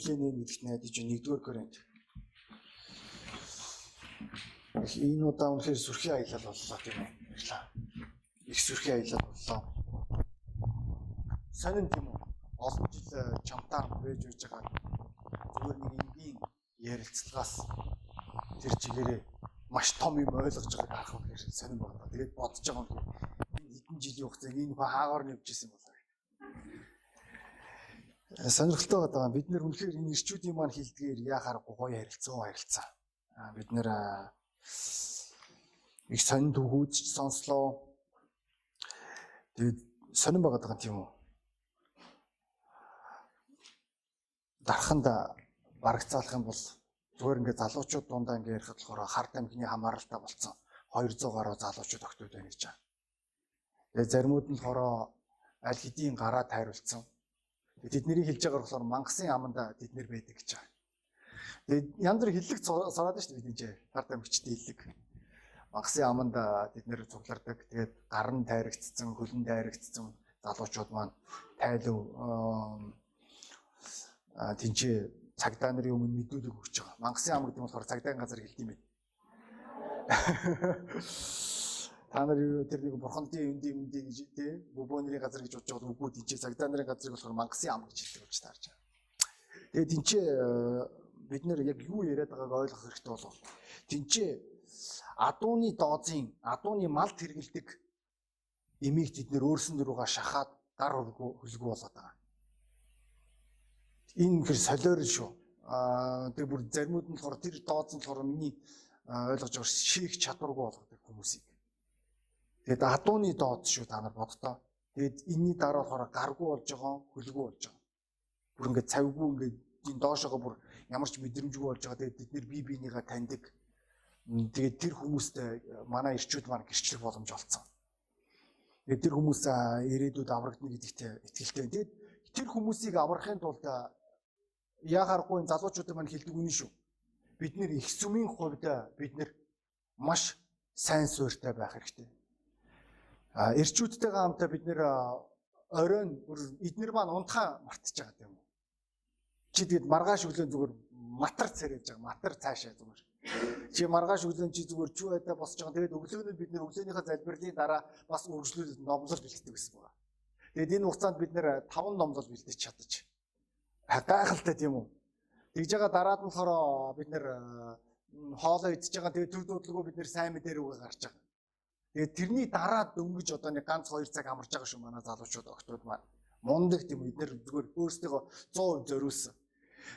Библийн нэг гэдэгт найдаж нэгдүгээр Коринт. Энэ удаа үнэхээр сүрхий аялал боллоо тийм үү? Их сүрхий аялал боллоо. Сонин тийм үү? Олон жил э, чамтаар байж байж байгаа зүгээр нэг энгийн ярилцлагаас тэр чигээрээ маш том юм ойлгож байгааг харах юм хэрэг сонирн байна. Тэгээд бодож байгаа юм. Энэ хэдэн жилийн хугацаанд энэ хаа хаагаар нь явж исэн болоо. Сонирхолтой байгаа. Бид нэр үнэхээр энэ ирчүүдийн маань хилдгээр яхаарахгүй гоё харилцаа харилцаа. Бид нэр их сонин төгөөж сонслоо. Тэгээд сонирн байгаа даа тийм үү? Дарханда барагцаалах юм бол зүгээр ингээд залуучууд дундаа ингээд ярихад болохоор харт амхны хамааралтай болцсон 200 гаруй залуучууд октод байна гэж байна. Тэгээ заримуд нь болохоор аль хэдийн гараа тайруулсан. Тэднийг хэлж байгаа болохоор мангасын аманда тэд нэр байдаг гэж байна. Тэгээд янз бүр хиллэг сороод шүү дээ бид энэ харт амгчдын хиллэг. Мангасын аманда тэд нэр цуглардаг. Тэгээд гар нь тайрагдсан, хөлн тайрагдсан залуучууд маань тайлв тэнцээ цагдаа нарын өмнө мэдүүлэг өгч байгаа. Мангасын ам гэдэг нь болохоор цагдаагийн газар хэлдэг юм байна. Та нар юу тэр нэг бурхандын үндий үндий гэж тий бөбөөний газар гэж бодож байгаа үгүй тийч цагдаа нарын газрыг болохоор мангасын ам гэж хэлдэг гэж таарч байгаа. Тэгээд тэнцээ бид нэр яг юу яриад байгааг ойлгох хэрэгтэй болов. Тэнцээ адууны доозын адууны малд хэргэлдэг эмийг тэд нэр өөрсөн дөрөөгөө шахаад гар хөлгөө болоод байгаа энэ хэр солиор шүү. Аа тэр бүр заримуд нь болохоор тэр дооц нь болохоор миний ойлгож байгаа шийх чадваргүй болгодог хүмүүсийг. Тэгээд адууны дооц шүү та нар боддоо. Тэгээд энэний дараа болохоор гаргүй болж байгаа, хөлгүй болж байгаа. Бүр ингээд цавгүй ингээд энэ доошоогоо бүр ямар ч мэдрэмжгүй болж байгаа. Тэгээд бид нэр бие биенийгээ таньдаг. Тэгээд тэр хүмүүст манай ирчүүд маань гэрчлэх боломж олцсон. Тэгээд тэр хүмүүс ирээдүйд аврагдана гэдэгт итгэлтэй. Тэгээд тэр хүмүүсийг аврахын тулд яхааргүй залуучуудын маань хэлдэг үнэн шүү. Бид нэр их сүмийн хувьд бид нэр маш сайн суурьтай байх хэрэгтэй. А эрчүүдтэйгээ хамтаа бид нэр оройн эднэр маань унтахаа мартаж байгаа юм. Чи тэгэд маргааш өглөө зүгээр матар царайж байгаа. Матар цаашаа зүгээр. Чи маргааш өглөө чи зүгээр чүү байдаа босч байгаа. Тэгээд өглөөнөө бид нэр өглөөнийхөө залбирлын дараа бас үргэлжлүүлээд номлол бэлтгэдэг гэсэн байна. Тэгээд энэ хугацаанд бид нэр 5 номлол бэлдэж чадчих гайхалтай тийм үү. Тэгж байгаа дараад нь болохоор бид нэр хоолоо идчихэж байгаа. Тэгээ төр дуудлага бид нэр сайн мэдээр үгээ гарч байгаа. Тэгээ тэрний дараа дөнгөж одоо нэг ганц 2 цаг амарч байгаа шүү манай залуучууд октод маань. Мундаг тийм нэр зүгээр өөрсдөө 100% зориулсан.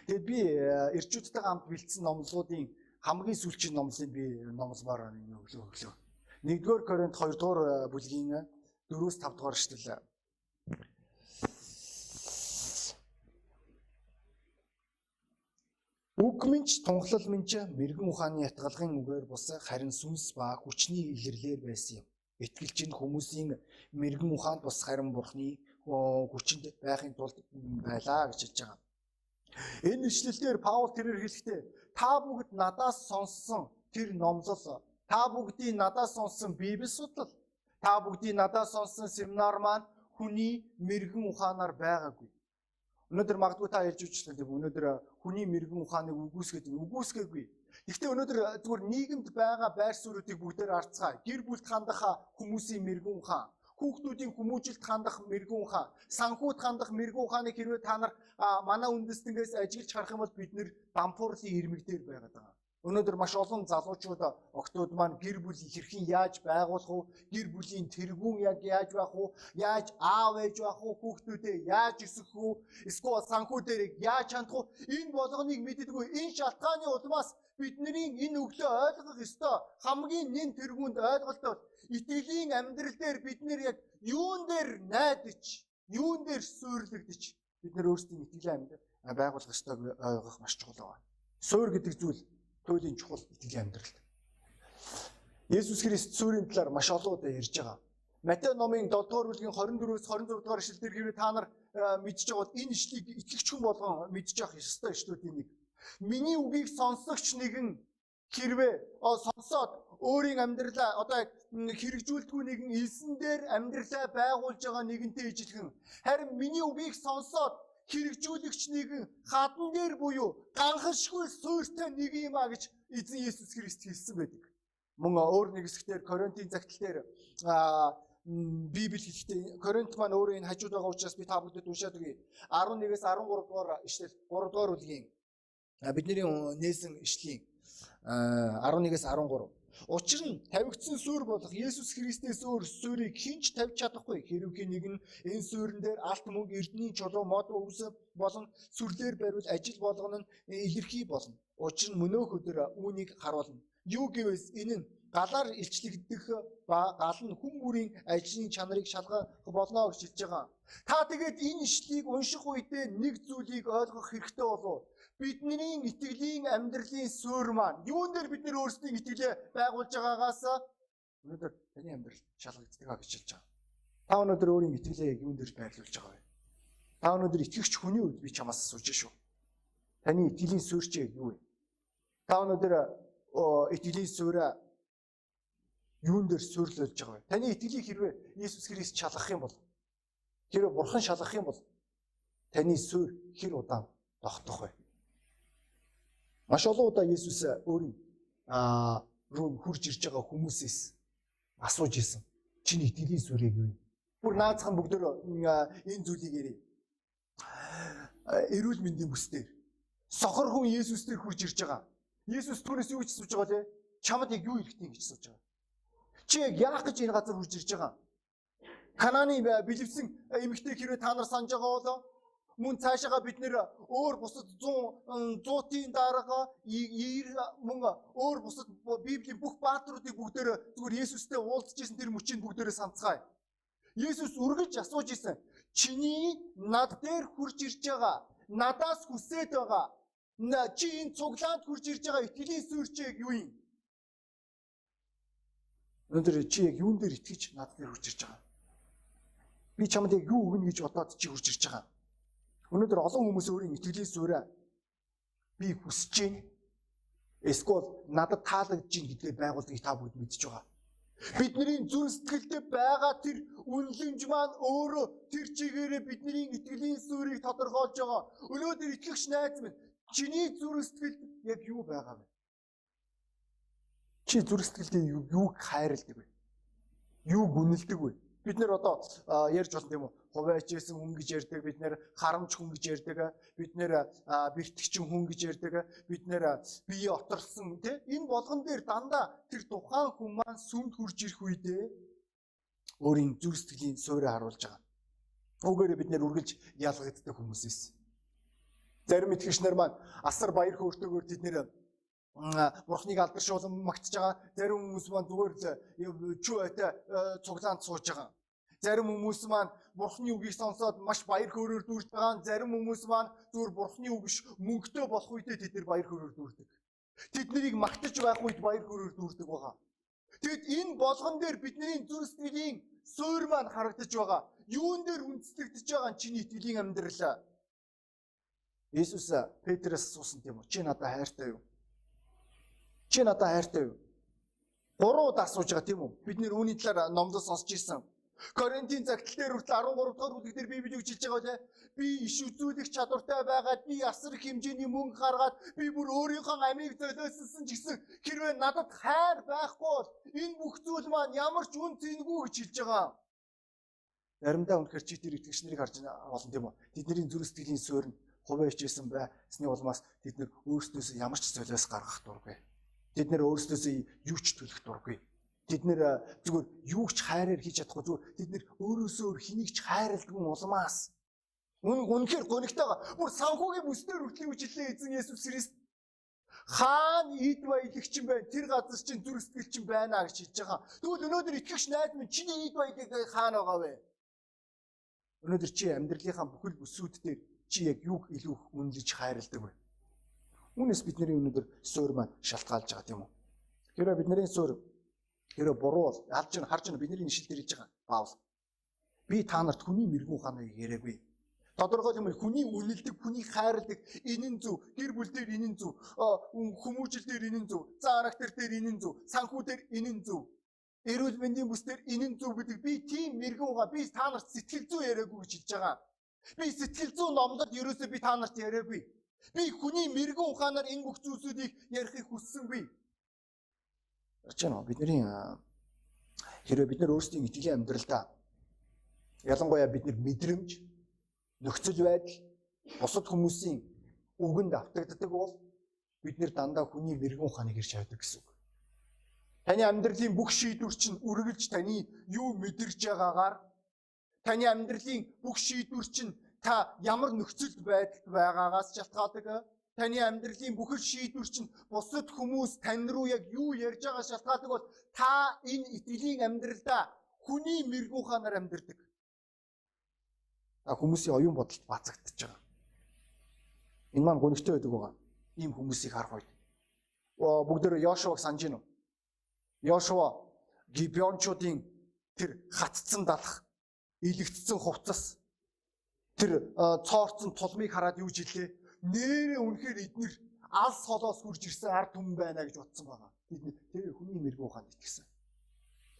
Тэгээд би эрчүүдтэйгээ хамт бэлдсэн номлолуудын хамгийн сүүлчийн номлолыг би номломоор өглөө өглөө. 1-р Коринт 2-р бүлгийн 4-5 дугаар эшлэл Үг минь тунхлал минь мэрэгэн ухааны ятгалгын үгээр бус харин сүнс ба хүчний илэрлэр байсан юм. Итгэлч нь хүмүүсийн мэрэгэн ухаанд бус харин бурхны хүчинд байхын тулд байлаа гэж хэлж байгаа. Энэ ишлэлээр Паул тэрээр хэлэхдээ та бүгд надаас сонссон тэр номлол та бүгдийн надаас сонссон Библи судлал та бүгдийн надаас сонссон семинар маань хүний мэрэгэн ухаанаар байгаагүй. Өнөөдөр магадгүй та ярьж үчлээ тийм өнөөдөр хүний мэрэгэн ухааныг үгүйсгээд үгүйсгээгүй. Гэхдээ өнөөдөр зүгээр нийгэмд байгаа байр суурьуудыг бүгдээр арцгаа. Гэр бүлд хандах хүмүүсийн мэрэгэн ухаан, хүүхдүүдийн хүмүүжилт хандах мэрэгэн ухаан, санхүүд хандах мэрэгэн ухааныг хэрвээ та нар манай үндэстэнгээс ажиглаж харах юм бол бид нэр дампуурлын ирмэг дээр байгаад байгаа. Өнөөдөр маш олон залуучууд октод маань гэр бүл хэрхэн яаж байгуулах вэ? Гэр бүлийн тэргүүн яг яаж байх вэ? Яаж аав ээж байх вэ? Хүүхдүүдээ яаж өсгөх вэ? Эсвэл санхүүдэрийг яаж хандах вэ? Энэ болгоныг мэддэггүй. Энэ шалтгааны улмаас бидний энэ өглөө ойлгох ёстой хамгийн нэн тэргүүнд ойлголтол итгэлийн амьдрал дээр бид нэр яг юун дээр найдаж, юун дээр суйрлагдаж бид нэр өөрсдийн итгэлийн амьдрал байгуулах ёстойг ойлгох маш чухал байна. Суур гэдэг зүйл туйлын чухал итгэлийн амьдралд. Есүс Христ сүрийн талаар маш олон удаа ярьж байгаа. Матай номын 7 дугаар бүлгийн 24-өөс 26 дугаар ишлэлээр хэрвээ та нар мэдж байгаа бол энэ ишлийг итгэгч хүн болгон мэдж явах ёстой ишлүүдийн нэг. Миний үгийг сонсогч нэгэн хэрвээ сонсоод өөрийн амьдралаа одоо хэрэгжүүлдэггүй нэгэн элсэн дээр амьдралаа байгуулж байгаа нэгэнтэй ижилхэн харин миний үгийг сонсоод хэрэгжүүлэгч нэгэн хадан дээр буюу ганхашгүй суурьтай нэг юм а гэж эзэн Есүс Христ хэлсэн байдаг. Мөн өөр нэг хэсгээр Коринтын загтал дээр Библи хэлэхдээ Коринт маань өөрөө энэ хажууд байгаа учраас би та бүдэд уншаад өгье. 11-ээс 13 дугаар ишлэл 3 дугаар бүлгийн бидний нээсэн ишлийн 11-ээс 13 Учир нь тавигдсан сүр болох Есүс Христээс өөр сүрийг хинч тавьж чадахгүй. Хэрвээ нэг нь энэ сүрэн дээр алт мөнгө, эрдний чулуу, мод өвс болон сүрлээр бариул ажил болгоно нь илэрхий болно. Учир нь мөнөөх өдөр үүнийг харуулна. Юу гэвээс энэ нь галаар илчлэгдэх ба гал нь хүн бүрийн ажлын чанарыг шалгах болно гэж хэлж байгаа. Та тэгээд энэ ишлийг унших үедээ нэг зүйлийг ойлгох хэрэгтэй болов бидний итгэлийн амьдралын суурь маань юун дээр бид нэр өөрсдийн итгэлээ байгуулж байгаагаас өнөөдөр таны амьдрал шалгагддаг гэж хэлж байгаа. Та өнөөдөр өөрийн итгэлээ юун дээр байрлуулж байгаа вэ? Та өнөөдөр итгэгч хүний үед би чамаас асууж шүү. Таны итгэлийн суурь чи юу вэ? Та өнөөдөр итгэлийн суурь юун дээр суйрлуулж байгаа вэ? Таны итгэлийг хэрвээ Иесус Христ шалгах юм бол хэрвээ Бурхан шалгах юм бол таны суурь хэр удаан тогтох вэ? Маш олон удаа Есүс өөрийн аа руу хурж ирж байгаа хүмүүсээс асууж исэн. Чиний итгэлийн сүрийг юу? Бүр наацхан бүгдөө энэ зүйлийг ярив. Эрүүл мэндийн бүсдэр сохор хүн Есүс дээр хурж ирж байгаа. Есүс түүнээс юу гэж асууж байгаа те? Чамд яг юу хэрэгтэй гэж асууж байгаа. Чи яах гэж энэ газар хурж ирж байгаа? Кананы бэлэвсэн эмэгтэй хэрвээ та нар санаж байгаа болоо Мөн цаашаага бид нэр өөр бусад 100 100-ийн дараага мөн өөр бусад Библийн бүх баатруудыг бүгдээр зүгээр Есүстэй уулзж исэн тэр мөчийг бүгдээрээ санацгаая. Есүс үргэлж асууж исэн. Чиний над дээр хурж ирж байгаа. Надаас хүсээд байгаа. Чи энэ цуглаанд хурж ирж байгаа итгэлийн сүрчээг юу юм? Өнөөдөр чи яг юун дээр итгэж над дээр хурж ирж байгаа? Би чамд яг юу өгнө гэж бодоод чи хурж ирж байгаа? Өнөөдөр олон хүмүүс өөрийн итгэлийн суурь би хүсэж гин эсвэл надад таалагдж гин гэдгээ байгуулдаг та бүгд мэдж байгаа. Бидний зүрх сэтгэлдээ байгаа тэр үнэлэмж маань өөрөө тэр чигээрээ бидний итгэлийн суурийг тодорхойлж байгаа. Өнөөдөр итгэгч найз минь чиний зүрх сэтгэлд яг юу байгаа вэ? Чи зүрх сэтгэлдээ юуг хайрладаг вэ? Юуг үнэлдэг вэ? Бид нэр одоо ярьж болно тийм үү? Хувайчсэн хүн гэж ярьдаг, бид нэр харамч хүн гэж ярьдаг, бид нэр бэртгчин хүн гэж ярьдаг, бид нэр бие оторсон тийм энэ болгон дээр дандаа тэр тухайн хүн маань сүмд хурж ирэх үедээ өөрийн зүрх сэтгэлийн суурийг харуулж байгаа. Угээрээ бид нэр үргэлж ялгагддаг хүмүүсээс. Зарим итгэгчнэр маань асар баяр хөөртэйгээр тэд нэр бурхныг алдаршуулан магтж байгаа. Зарим хүмүүс маань зүгээр л чүэтэй цуглаанд сууж байгаа. Зарим хүмүүс маань бурхны үгийг сонсоод маш баяр хөөрөөр дүүрж байгаа. Зарим хүмүүс маань зүгээр бурхны үг биш мөнгөтэй болох үедээ тэд нар баяр хөөрөөр дүүрдэг. Тэд нарыг магтаж байх үед баяр хөөрөөр дүүрдэг байгаа. Тэгэд энэ болгон дээр бидний зүрх сэтгэлийн суурь маань харагдаж байгаа. Юун дээр үндэслэгдэж байгаа нь чиний итгэлийн амьдрал. Иесус Петрээс асуусан тийм үү? Чи надад хайртай юу? Чи надад хайртай юу? Гурван удаа асууж байгаа тийм үү? Бид нэр үүний талаар номдос сонсч ирсэн. Коринтын загтал дээр хүртэл 13 дугаар бүлэг дээр Библи үгжилж байгаа лээ. Би иш үзүүлэх чадвартай байгаад би асар хэмжээний мөнгө гаргаад би бүр өөрийнхөө амийг золиослсон ч гэсэн хэрвээ надад хайр байхгүй бол энэ бүх зүйл маань ямар ч үн цэнгүй гэж хэлж байгаа. Заримдаа үнэхээр чи тэр итгэгч нарыг харж болно тийм үү? Тэдний зүрх сэтгэлийн суурь нь хуваа хичээсэн байсны улмаас тэд нэр өөрсдөөсөө ямар ч золиос гаргах дургүй. Тэд нэр өөрсдөөсөө юу ч төлөх дургүй. Тэд нэр зүгээр юу ч хайраар хийж чадахгүй зүгээр тэд нэр өөрөөсөө хэнийг ч хайрладаг улмаас Үн үнэхээр гонигтойгоо бүр санхүүгийн бүсдэр хүртэл үжилээ эзэн Есүс Христ хаан эд баялагч юм байна. Тэр газар чинь зүр сэтгэл чинь байна гэж хэлж байгаа. Тэгвэл өнөөдөр итгэгч найз минь чиний эд баялаг хаан байгаа вэ? Өнөөдөр чи амьдралынхаа бүхэл бүсүүд дээр чи яг юг илүү үнэлж хайрладаг вэ? Үүнээс бидний өнөөдөр суурь маань шалтгаалж байгаа тийм үү? Хэрэв бидний суурь хэрэв буруу бол алж нь харж нь бидний нишил дээр хийж байгаа. Паул. Би та нарт хүний мэрэгүү ханыг яриаггүй. Тодорхой юм хүний үнэлдэг, хүний хайрладаг энэ нь зөв, гэр бүл дээр энэ нь зөв, хүмүүжил дээр энэ нь зөв, зарактер дээр энэ нь зөв, санхүү дээр энэ нь зөв. Эрүүл мэндийн бүс дээр энэ нь зөв гэдэг би тийм мэрэгэн угаа би та нарт сэтгэл зүй яриаггүй гэж хэлж байгаа. Би сэтгэл зүйн номлол ерөөсөө би та нарт яриагүй. Би хүний мэрэгэн ухаанаар энэ бүх зүйлсүүдийг ярихыг хүссэнгүй. Ярьж байна бидний хэрвээ бид нар өөрсдийн итгэлийн амьдралдаа ялангуяа бид нар мэдрэмж нөхцөл байдал бусад хүмүүсийн үгэнд автагддаг бол бид нэр дандаа хүний мэрэгэн ухааныг ирж авдаг гэсэн үг. Таны амьдралын бүх шийдвэр чинь үргэлж таны юу мэдэрч байгаагаар таны амьдралын бүх шийдвэр чинь та ямар нөхцөлд байдалд байгаагаас шалтгаалдаг. Таны амьдралын бүхэл шийдвэр чинь бусад хүмүүс тань руу яг юу ярьж байгаа шалтгаалдаг бол та энэ итгэлийн амьдралдаа хүний мэрэгэн ухаанаар амьдардаг. Та хүмүүсийн оюун бодолд бацагдчихж байгаа. Энэ маань гонигтой байдаг байгаа. Ийм хүмүүсийг харах үед. Бүгд Йошуаг санаж гинөө. Йошуа Гибеончуудын тэр хатцсан далах илэгдсэн хувцас тэр цоорцсон тулмыг хараад юу жилээ? Нэрээ үнэхээр эднэр алс холоос хурж ирсэн ард түмэн байна гэж бодсон байгаа. Бид тэр хүний мэрэгүү ухаанд итгэсэн.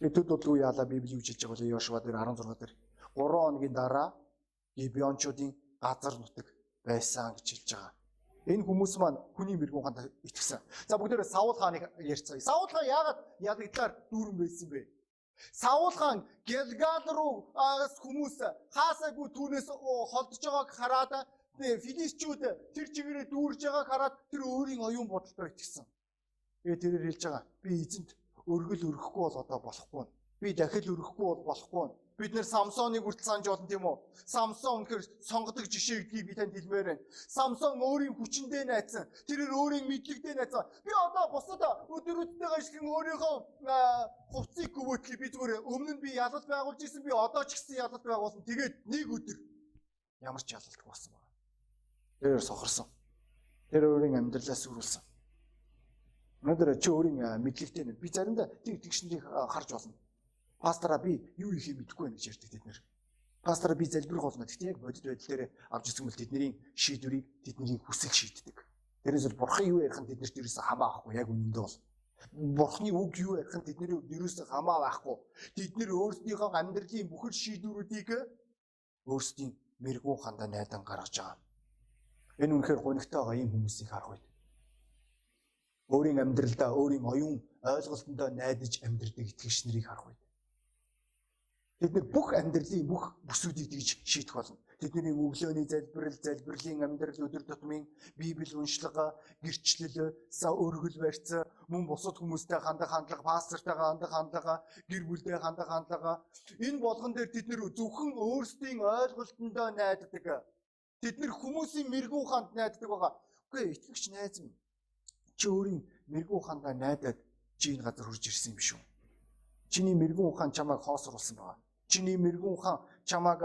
Тэгээд төд бодлого яалаа Библи юу жилж байгаа вэ? Йошуа дээр 16 дээр 3 хоногийн дараа Гибеончуудын газар нутаг байсан гэж хэлж байгаа. Энэ хүмүүс маань хүний мэрэгэн ухаанд итгэсэн. За бүгдээрээ Саул хааныг ярьцгаая. Саул хаан яагаад ядагдлаар дүүрэн байсан бэ? Саул хаан Гэлгал руу хүмүүс хаасаагүй түүнээс холдож байгааг хараад филистчүүд тэр чигээрээ дүүрж байгааг хараад тэр өөрийн оюун бодолтой итгэсэн. Тэгээ тэрээр хэлж байгаа. Би эзэнт өргөл өрөхгүй бол одоо болохгүй. Би дахил өрөхгүй бол болохгүй Бид нэр Самсоныг хүртэл санаж болно тийм үү? Самсон үнэхээр сонгодог жишээ гэдгийг би танд хэлмээр байна. Самсон өөрийн хүчиндээ найцсан. Тэрээр өөрийн мэдлэгдээ найцсан. Би одоо бусад өдрүүдтэйгээ ижилхэн өөрийнхөө хувцсыг гүвөтлөе. Би зүгээр өмнө нь би ялалт байгуулж исэн. Би одоо ч гэсэн ялалт байгуулсан. Тэгээд нэг өдөр ямар ч ялалт болсон байна. Тэрээр сохорсон. Тэр өөрийн амьдралаа сүрүүлсэн. Өнөөдөр чи өөрийн мэдлэгтэй би заримдаа тэг тэгшнийг харж болно пастораа би юу хийхээ мэдэхгүй байна гэж ярьдаг тэд нэр. Пастораа би залбирх болно. Гэхдээ яг бодит байдал дээр авч ирсэн бол тэдний шийдвэрийг тэдний хүсэл шийддэг. Тэрээс бурхан юу ярих нь тэднэрт ерөөсө хамаа авахгүй яг үнэндээ бол. Бурханы үг юу ярих нь тэдний ерөөсө хамаа байхгүй. Тэд нэр өөрсдийнхөө амьдралын бүхэл шийдвэрүүдийг өөрсдийн мэрэгүү хандаа найдан гаргаж байгаа. Энэ үнэхээр гонигтой байгаа ийм хүмүүсийг харах үед өөрийн амьдралдаа өөрийн оюун ойлголтондоо найдаж амьдрдаг итгэгч нарыг харах үед Бид нэг бүх амьдралын бүх бүсүүдийг тэгж шийдэх болно. Тэдний өглөөний залбирал, залбирлын амьдрал, өдөр тутмын Библи уншлага, гэрчлэл, өргөл барьц, мөн бусад хүмүүстэй хандах хандлага, пастортойгоо хандах хандлага, гэр бүлтэй хандах хандлага энэ болгон дээр тэд нэр зөвхөн өөрсдийн ойлголтондоо найддаг. Тэд нэр хүмүүсийн мэрэгүү ханд найддаг байгаа. Үгүй итгэгч найз минь. Чи өөрийн мэрэгүү хандаа найдаад чи энэ газар хурж ирсэн юм шүү. Чиний мэрэгүү ухаан чамайг хоосруулсан байна. Чиний мэрэгэн ухаан чамааг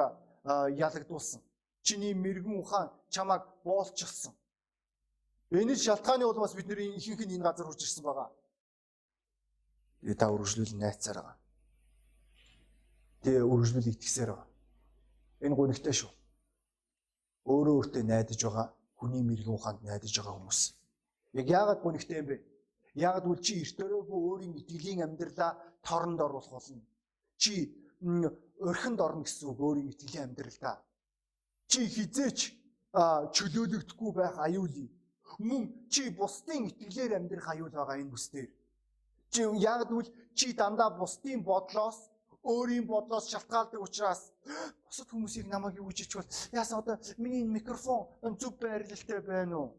ялагдуулсан. Чиний мэрэгэн ухаан чамааг боолчихсан. Энэ шалтгааны улмаас бидний ихэнх нь энэ газар хурж ирсэн байгаа. Тэгээ та үргэлжлүүл найцаар байгаа. Тэгээ үргэлжлүүл итгэсээр байгаа. Энэ гонигтай шүү. Өөрөө өөртөө найдаж байгаа хүний мэрэгэн ухаанд найдаж байгаа хүмүүс. Яг яагаад гонигтай юм бэ? Яагаад үл чи эртөөрөө өөрийн итгэлийн амьдралаа торонд оруулах болно. Чи өрхөнд орно гэсэн үг өөрийн итгэлийн амьдралдаа. Чи хизээч чөлөөлөгдөхгүй байх аюулыг мөн чи бусдын итгэлээр амьдрах аюул байгаа энэ бүсдэр. Чи яг л чи дандаа бусдын бодлоос өөрийн бодлоос шалтгаалдаг учраас бусад хүмүүсийг намайг юу гэж хэлчихвэл яасан одоо миний микрофон зөв байрлалтай байна уу?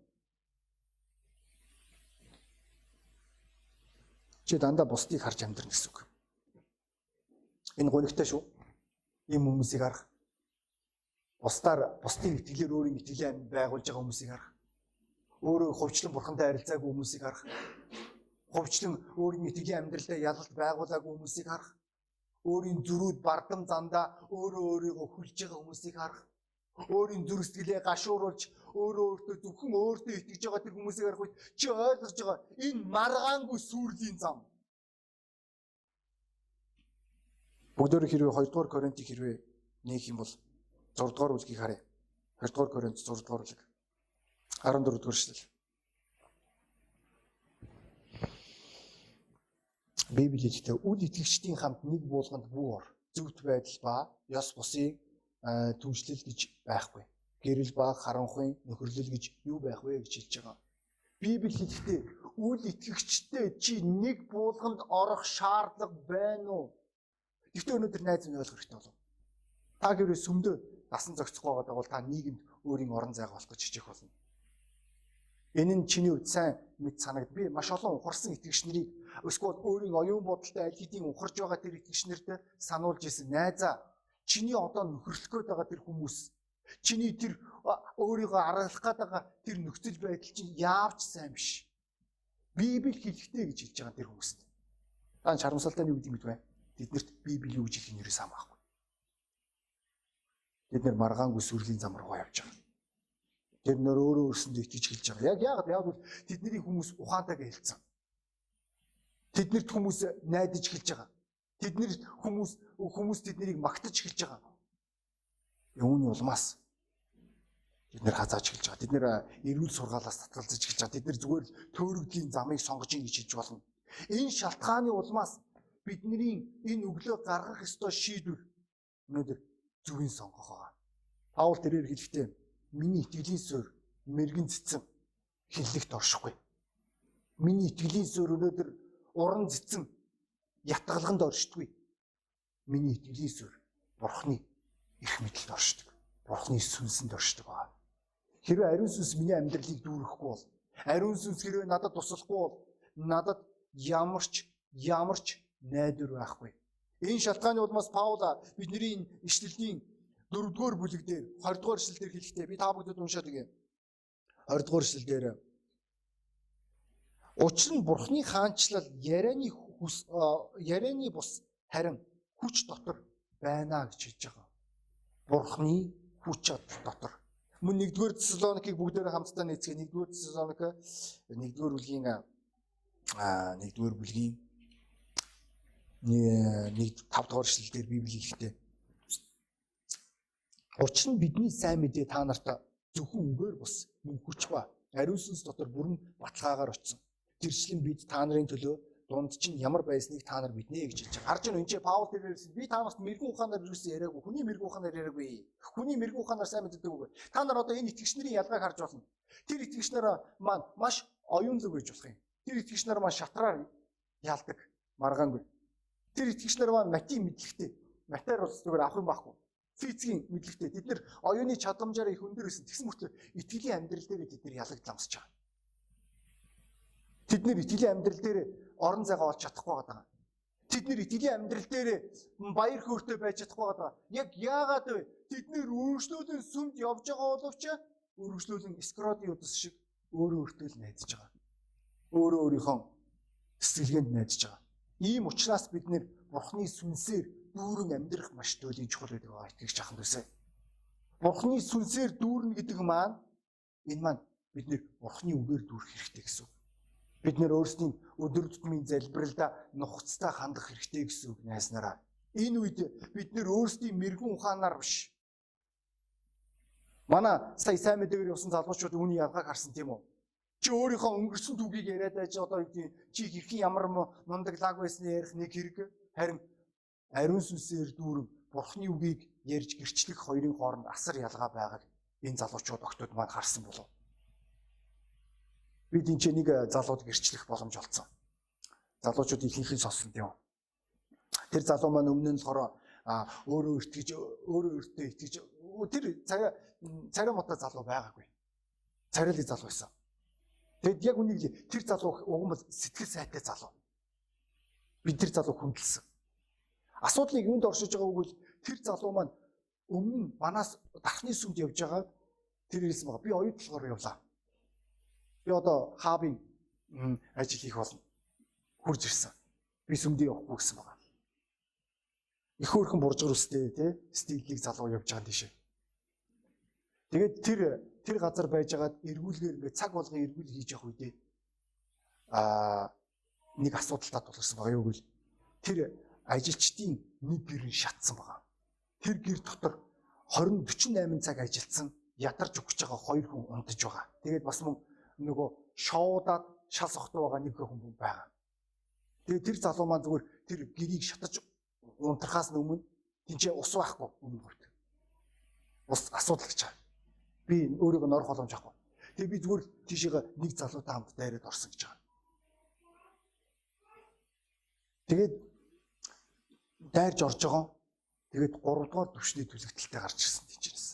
Чи дандаа бусдыг харж амьдрна гэсэн үг. Энэ гонигтай шүү. Ийм хүмүүсийг харах. Бусдаар бусдын итгэлээр өөрийн итгэлээ байгуулж байгаа хүмүүсийг харах. Өөрөө хувьчлан бурхантай харилцаагүй хүмүүсийг харах. Хувьчлан өөрийн итгэлийн амьдралдаа ялалт байгуулаагүй хүмүүсийг харах. Өөрийн зүрүүд бардам зандаа өөрөө өөрийгөө хүлж байгаа хүмүүсийг харах. Өөрийн зүрх сэтгэлээ гашууруулж өөрөө өөртөө зөвхөн өөртөө итгэж байгаа тэр хүмүүсийг харах үед чи ойлгож байгаа энэ маргаангүй сүрлийн зам Бүгдөө хэрвээ 2 дугаар Коринтыг хэрвээ нээх юм бол 6 дугаар бүлгийг харъя. 2 дугаар Коринт 6 дугаар бүлэг 14 дугаар эшлэл. Библиэд үл итгэгчдийн хамт нэг буулганд бүх ор зөвхт байдал ба ёс бусыг түншлэл гэж байхгүй. Гэрэл баг харанхуйн нөхөрлөл гэж юу байх вэ гэж хэлж байгаа. Библи хэлэхдээ үл итгэгчтэй чи нэг буулганд орох шаардлага байна уу? Гэхдээ өнөөдөр найз минь ойлгох хэрэгтэй болов. Та гэрээ сүмдөө насан зохицохгүй байгаа бол та нийгэмд өөрийн орон зайг олох гэж хичээх болно. Энэ нь чиний үед сайн мэд санагд. Би маш олон ухарсан итгэгч нарыг эсвэл өөрийн оюун бодолтой аль хэдийн ухарж байгаа тэр итгэгч нарт сануулж исэн. Найзаа чиний одоо нөхөрлөх гээд байгаа тэр хүмүүс чиний тэр өөрийгөө аргалах гээд байгаа тэр нөхцөл байдал чинь яавч сайн биш. Библи хэлэхдээ гэж хэлж байгаа тэр хүмүүст. Даан шарамсалтай нь юу гэдэг вэ? Тэднэрт Библи юу гэж хэлэх нь ерөөс хамаахгүй. Бид нэр маргаангүй сүрлийн зам руу явж байгаа. Тэр нөр өөрөө өөрсөндөө итгэж хэлж байгаа. Яг яагаад яг бол тэдний хүмүүс ухаантайгаа хэлсэн. Тэднэрт хүмүүс найдаж хэлж байгаа. Тэднэр хүмүүс хүмүүс тэднийг магтаж хэлж байгаа. Юуны улмаас бид нэр хазааж хэлж байгаа. Бид нэр эрүүл сургаалаас татгалзаж хэлж байгаа. Бид нэр зүгээр төөрөгдлийн замыг сонгож ийн гэж хэлж болно. Энэ шалтгааны улмаас бидний энэ өглөө гаргах ёстой шийдвэр өнөөдөр зүвийн сонгох байгаа. Паул тэрээр хэлэхдээ миний итгэлийн суурь мэрэгэн цэцэн хиллэгт оршихгүй. Миний итгэлийн суурь өнөөдөр уран цэцэн ятгалганд оршдгүй. Миний итгэлийн суурь бурхны их мэдлэлд оршдог. Бурхны сүнсэнд оршдог байна. Хэрвээ ариун сүнс миний амьдралыг дүүрэхгүй бол ариун сүнс хэрвээ надад туслахгүй бол надад ямарч ямарч найдвар байхгүй. Энэ шалтгааны улмаас Паул бидний ишлэлийн 4-р бүлэг дээр 20-р эшлэл дээр хэлэхдээ би та бүгдэд уншаад өгье. 20-р эшлэл дээр Учир нь Бурхны хаанчлал ярианы хүс ярианы бус харин хүч дотор байна гэж хэлж байгаа. Бурхны хүч дотор. Мөн 1-р Тесалоникийг бүгдээрээ хамтдаа нээцгээ 1-р Тесалоник 1-р бүлгийн а 1-р бүлгийн нэг 5 дугаар эшлэлдэр Библи хэлэхдээ Учир нь бидний сайн мэдээ та нарт зөвхөн үгээр бус мөн хүч ба ариун сүнс дотор бүрэн баталгаагаар очсон. Тэрчлэн бид та нарын төлөө дунд чинь ямар байсныг та нар мэднэ гэж хэлж байгаа. Харж байна энэ ч Паул тэрээс би та нарт мэрэгэн ухаанаар юусэн яриаггүй. Хүний мэрэгэн ухаанаар яриаггүй. Хүний мэрэгэн ухаанаар сайн мэддэг үгүй. Та нар одоо энэ итгэгч нарын ялгааг харж байна. Тэр итгэгч нараа маань маш оюун зүг гэж болох юм. Тэр итгэгч нар маань шатраар яалдаг маргаангүй. Тэр итгэгч нар маань матийн мэдлэгтэй. Матаар ус зүгээр авах юм байхгүй. Физикийн мэдлэгтэй. Тэд нэр оюуны чадамжаараа их өндөр байсан. Тэгсэн мөртөө итгэлийн амьдрал дээр тэд нэр ялагдламсаж байгаа. Тэд нэр итгэлийн амьдрал дээр орон зайгаа олж чадахгүй байгаа. Тэд нэр итгэлийн амьдрал дээр баяр хөөртэй байж чадахгүй байгаа. Яг яагаад вэ? Тэд нэр өргөжлүүлэн сүмд явж байгаа боловч өргөжлүүлэн скродын удас шиг өөрөө өөртөө л найдаж байгаа. Өөрөө өөрийнхөө сэтгэлгээнд найдаж байгаа. Ийм учраас бид нэр Бурхны сүнсээр дүүрэн амьдрах маш төлөй чухал гэдэг байгаа итгэж ахын төсөө. Бурхны сүнсээр дүүрнэ гэдэг маань энэ маань бид нэр Бурхны үгээр дүүрэх хэрэгтэй гэсэн үг. Бид нэр өөрсдийн өдөр тутмын залбиралда нухацтай хандах хэрэгтэй гэсэн үг найснараа. Энэ үед бид нэр өөрсдийн мэрэгэн ухаанаар биш. Манай сая сайн мэдээгээр явсан залуучууд үүний ялгааг харсан тийм үү? Чи өөрийнхөө өнгөрсөн түүхийг яриад байж одоо юу чи хэрхэн ямар мундаг лаг байсныг ярих нэг хэрэг харин ариун сүнсээр дүүрэн бурхны үгийг ярьж гэрчлэх хоёрын хооронд асар ялгаа байгааг энэ залуучууд октод маань харсан болов. Бид энэ ч нэг залууд гэрчлэх боломж олцсон. Залуучууд ихэнх нь сонсон тийм. Тэр залуу маань өмнө нь болохоор өөрөө итгэж өөрөө өөртөө итгэж тэр царай царай мотой залуу байгаагүй. Царайлын залуу байсан. Тэгэд яг үнийг тэр залуу уг нь сэтгэл сайтай залуу. Бид тэр залуу хүндэлсэн. Асуудлыг юунд оршиж байгааг бол тэр залуу маань өмнө манаас дархны сүмд явж байгаа тэр хэлсэн байгаа. Би оюут болохоор явлаа. Би одоо хаабын ажил хийх болно. Хурж ирсэн. Би сүмдээ явахгүй гэсэн байгаа. Их хөөрхөн буржгар үстэй тий стилийг залуу явж байгаа тийш. Тэгээд тэр тэр газар байжгаад эргүүлгээр ингээд цаг болгон эргүүл хийж явах үедээ аа нэг асуудалтай тулгарсан байгаа юу гэвэл тэр ажилчдын нэг гэр нь шатсан байгаа. Тэр гэр дотор 20 48 цаг ажилласан ядарч өгч байгаа хоёр хүн унтаж байгаа. Тэгээд бас мөн нөгөө шоудаад шал сохтой байгаа нэг хүн байгаа. Тэгээд тэр залуу маань зүгээр тэр гэрийг шатаж унтрахаас өмнө тэнцээ ус байхгүй өмнө. Бус асуудал гэж байгаа. Би өөрийгөө норох боломж авахгүй. Тэгээ би зүгээр тийшээ нэг залуутай хамт дайраад орсон гэж байгаа. Тэгээд дайрж орж байгаа. Тэгээд 3 дугаар төвшний түлэгдэлтэй гарч ирсэн тийчээс.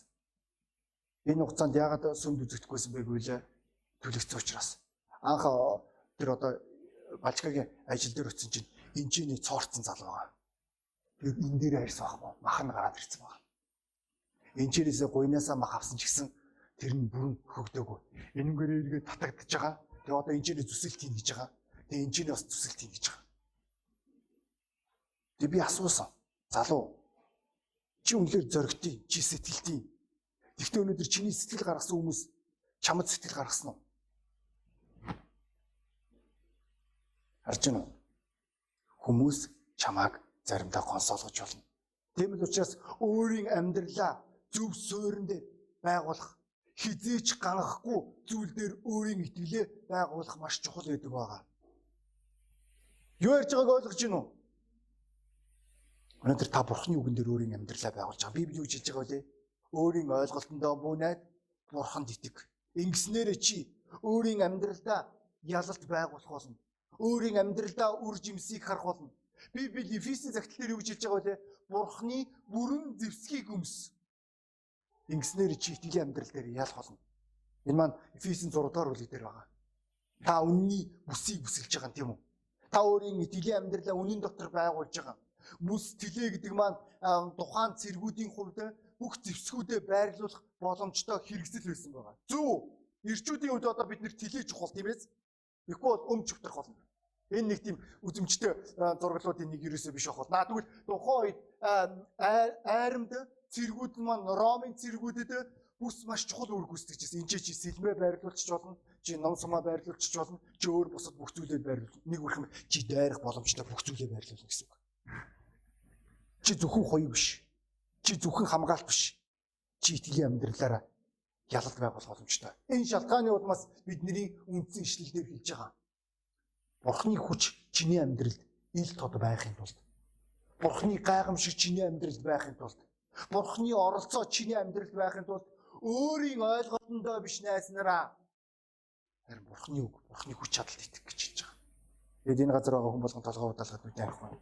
Энэ хугацаанд яагаад сүмд үзэгдэхгүйсэн байгүй лээ? Түлэгцсэн учраас. Анх тэр одоо Балчгагийн ажил дээр очсон чинь энэчний цоорцсон залуу байгаа. Тэр энэ дээр харьсан байхгүй. Мах нь гараад ирсэн байна. Энчээрээсээ гуйнаасаа мах авсан ч гэсэн тэр нь бүрэн хөгдөөгүй. Энэнгээр эргээд татагдчихж байгаа. Тэгээ одоо энчээрээ зүсэлт хийн гэж байгаа. Тэгээ энчээрээ бас зүсэлт хийн гэж байгаа. Тэгээ би асуусан. Залуу чи үнэхээр зөрөгтэй, чи сэтгэлтэй. Гэхдээ өнөөдөр чиний сэтгэл гаргасан хүмүүс чамд сэтгэл гаргасан уу? Харж байна уу? Хүмүүс чамааг заримдаа консолгож болно. Тийм л учраас өөрийн амьдралаа зөв суурин дээр байгуулах хизээч ганахгүй зүйл дээр өөрийн итгэлээ байгуулах маш чухал байдаг байгаа. Юу ярьж байгааг ойлгож байна уу? Өнөөдөр та бурхны үгэн дээр өөрийн амьдралаа байгуулж байгаа. Библи юу хэлж байгаа вэ? Өөрийн ойлголтондоо бүнээд бурханд итэг. Ингэснээр чи өөрийн амьдралдаа ялалт байгуулах болно. Өөрийн амьдралдаа үр жимсийг харах болно. Библи Ефесийн загтал дээр юу гэж хэлж байгаа вэ? Бурхны бүрэн зэвсгийг өмс. Ингэснээр чи итгэлийн амьдрал дээр ялах болно. Энэ маань Ефесийн 6 дугаар бүлэг дээр байгаа. Та үнний бүсийг бүсэлж байгаа юм тийм үү? Та өөрийн итгэлийн амьдралаа үнэн дотор байгуулж байгаа Бүс тэлээ гэдэг маань тухайн цэргүүдийн хувьд бүх зэвсгүүдэд байрлуулах боломжтой хэрэгсэл байсан байгаа. Зөв. Ирчүүдийн хувьд одоо бид нэр тэлээ чухал тийм ээ. Тэгэхгүй бол өмч өвтрөх болно. Энэ нэг тийм үзэмжтэй зураглуудын нэг ерөөсөө биш ах бол. Наа тэгвэл тухайн үед айрамд цэргүүд маань Ромын цэргүүдэд бүс маш чухал үүрэг гүйцэтгэжсэн. Энд чи сэлмээ байрлуулчих болно. Чи ном сумаа байрлуулчих болно. Чи өөр бусад бүх зүйлээ байрлуул. Нэг үрхэм чи дайрах боломжтой бүх зүйлээ байрлуулна гэсэн үг. Чи зөвхөн хоёр биш. Чи зөвхөн хамгаалт биш. Чи итгэлийн амьдралаараа ялалт байгуулах боломжтой. Энэ шалтгааны улмаас бидний үндсэн ишлэлээр хэлж байгаа. Бурхны хүч чиний амьдралд ил тод байхын тулд Бурхны гайхамшиг чиний амьдралд байхын тулд Бурхны оролцоо чиний амьдралд байхын тулд өөрийн ойлголтондоо биш найснараа харин Бурхны үг, Бурхны хүч чадалд итгэх гэж хэлж байгаа. Тэгэд энэ газар байгаа хүн болгон толгой удаалгаад үгүй байх байна.